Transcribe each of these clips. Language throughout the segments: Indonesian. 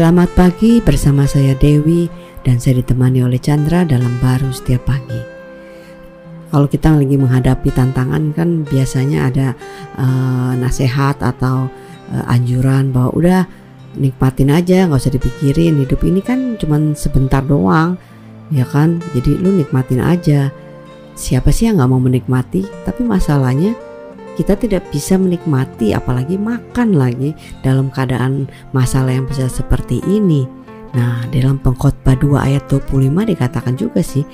Selamat pagi bersama saya Dewi dan saya ditemani oleh Chandra dalam baru setiap pagi. Kalau kita lagi menghadapi tantangan kan biasanya ada uh, nasihat atau uh, anjuran bahwa udah nikmatin aja nggak usah dipikirin. Hidup ini kan cuman sebentar doang ya kan? Jadi lu nikmatin aja. Siapa sih yang nggak mau menikmati? Tapi masalahnya kita tidak bisa menikmati apalagi makan lagi dalam keadaan masalah yang besar seperti ini. Nah, dalam pengkhotbah 2 ayat 25 dikatakan juga sih,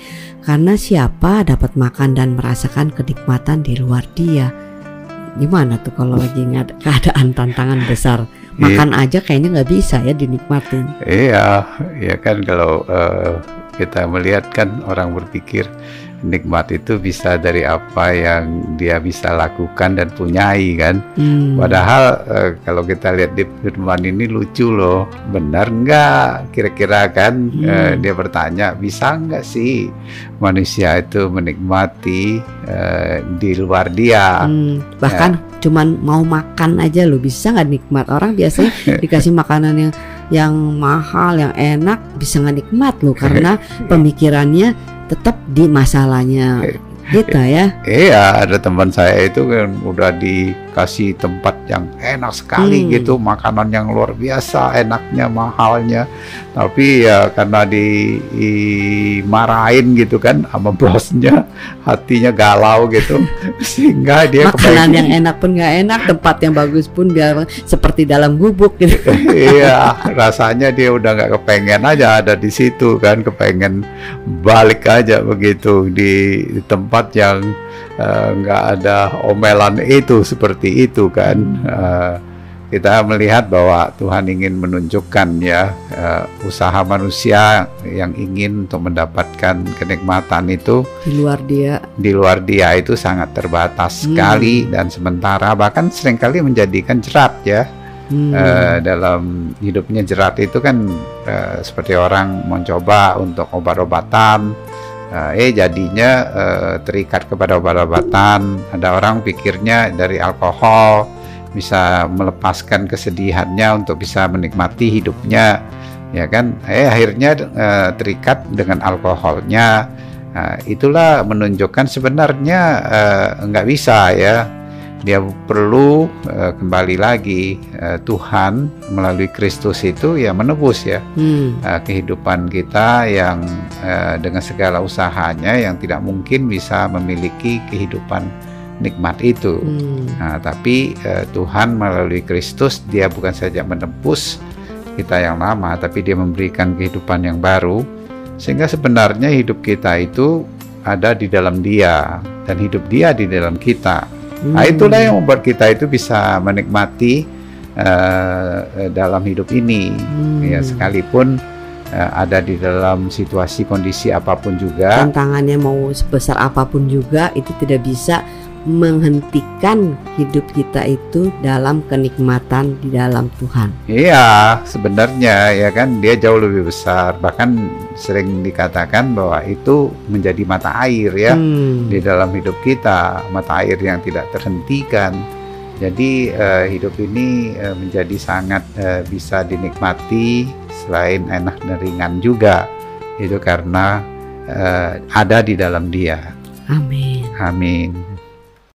karena siapa dapat makan dan merasakan kenikmatan di luar dia. Gimana tuh kalau lagi keadaan tantangan besar? Makan iya. aja kayaknya nggak bisa ya dinikmatin. Iya, ya kan kalau uh, kita melihat kan orang berpikir nikmat itu bisa dari apa yang dia bisa lakukan dan punyai kan. Hmm. Padahal uh, kalau kita lihat di firman ini lucu loh, benar nggak? Kira-kira kan hmm. uh, dia bertanya bisa nggak sih manusia itu menikmati uh, di luar dia? Hmm. Bahkan uh, cuman mau makan aja lo bisa nggak nikmat? Orang biasanya dikasih makanan yang yang mahal, yang enak bisa nggak nikmat loh karena pemikirannya tetap di masalahnya kita ya. Iya, ada teman saya itu kan udah dikasih tempat yang enak sekali hmm. gitu, makanan yang luar biasa, enaknya, mahalnya. Tapi ya karena dimarahin gitu kan sama bosnya, hatinya galau gitu, sehingga dia makanan yang enak pun nggak enak, tempat yang bagus pun biar seperti dalam gubuk gitu. iya, rasanya dia udah nggak kepengen aja ada di situ kan, kepengen balik aja begitu di tempat tempat yang eh, nggak uh, ada omelan itu seperti itu kan uh, kita melihat bahwa Tuhan ingin menunjukkan ya uh, usaha manusia yang ingin untuk mendapatkan kenikmatan itu di luar dia di luar dia itu sangat terbatas hmm. sekali dan sementara bahkan sering kali menjadikan jerat ya hmm. uh, dalam hidupnya jerat itu kan uh, seperti orang mencoba untuk obat-obatan eh jadinya uh, terikat kepada obat-obatan. Ada orang pikirnya dari alkohol bisa melepaskan kesedihannya untuk bisa menikmati hidupnya, ya kan? Eh akhirnya uh, terikat dengan alkoholnya. Nah, itulah menunjukkan sebenarnya uh, nggak bisa ya dia perlu uh, kembali lagi uh, Tuhan melalui Kristus itu ya menebus ya hmm. uh, kehidupan kita yang uh, dengan segala usahanya yang tidak mungkin bisa memiliki kehidupan nikmat itu. Hmm. Nah, tapi uh, Tuhan melalui Kristus dia bukan saja menebus kita yang lama tapi dia memberikan kehidupan yang baru sehingga sebenarnya hidup kita itu ada di dalam dia dan hidup dia di dalam kita Hmm. Nah itulah yang membuat kita itu bisa menikmati uh, dalam hidup ini, hmm. ya sekalipun uh, ada di dalam situasi kondisi apa pun juga. Tantangannya mau sebesar apa pun juga itu tidak bisa menghentikan hidup kita itu dalam kenikmatan di dalam Tuhan. Iya, sebenarnya ya kan dia jauh lebih besar. Bahkan sering dikatakan bahwa itu menjadi mata air ya hmm. di dalam hidup kita, mata air yang tidak terhentikan. Jadi uh, hidup ini uh, menjadi sangat uh, bisa dinikmati selain enak dan ringan juga. Itu karena uh, ada di dalam Dia. Amin. Amin.